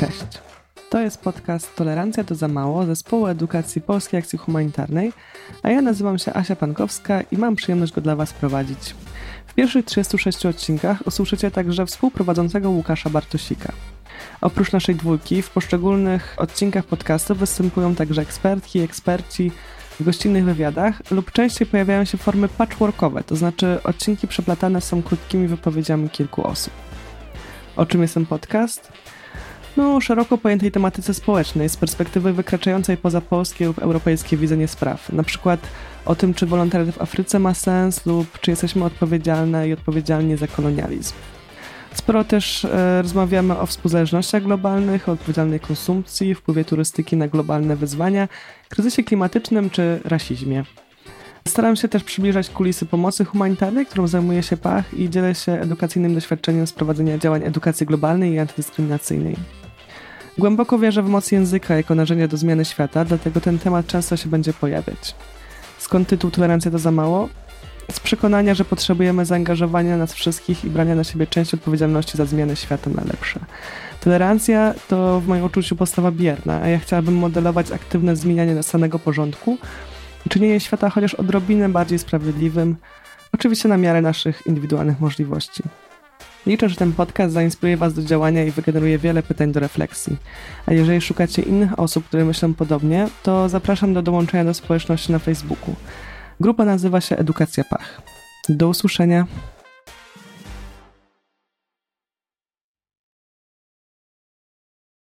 Cześć. To jest podcast Tolerancja to za mało zespołu edukacji Polskiej Akcji Humanitarnej, a ja nazywam się Asia Pankowska i mam przyjemność go dla Was prowadzić. W pierwszych 36 odcinkach usłyszycie także współprowadzącego Łukasza Bartosika. Oprócz naszej dwójki w poszczególnych odcinkach podcastu występują także ekspertki eksperci w gościnnych wywiadach lub częściej pojawiają się formy patchworkowe, to znaczy odcinki przeplatane są krótkimi wypowiedziami kilku osób. O czym jest ten podcast? No, szeroko pojętej tematyce społecznej z perspektywy wykraczającej poza polskie lub europejskie widzenie spraw. Na przykład o tym, czy wolontariat w Afryce ma sens lub czy jesteśmy odpowiedzialne i odpowiedzialni za kolonializm. Sporo też e, rozmawiamy o współzależnościach globalnych, o odpowiedzialnej konsumpcji, wpływie turystyki na globalne wyzwania, kryzysie klimatycznym czy rasizmie. Staram się też przybliżać kulisy pomocy humanitarnej, którą zajmuje się PACH i dzielę się edukacyjnym doświadczeniem z prowadzenia działań edukacji globalnej i antydyskryminacyjnej. Głęboko wierzę w moc języka jako narzędzia do zmiany świata, dlatego ten temat często się będzie pojawiać. Skąd tytuł Tolerancja to za mało? Z przekonania, że potrzebujemy zaangażowania nas wszystkich i brania na siebie części odpowiedzialności za zmianę świata na lepsze. Tolerancja to w moim uczuciu postawa bierna, a ja chciałabym modelować aktywne zmienianie nastanego porządku i czynienie świata chociaż odrobinę bardziej sprawiedliwym, oczywiście na miarę naszych indywidualnych możliwości. Liczę, że ten podcast zainspiruje Was do działania i wygeneruje wiele pytań do refleksji. A jeżeli szukacie innych osób, które myślą podobnie, to zapraszam do dołączenia do społeczności na Facebooku. Grupa nazywa się Edukacja Pach. Do usłyszenia.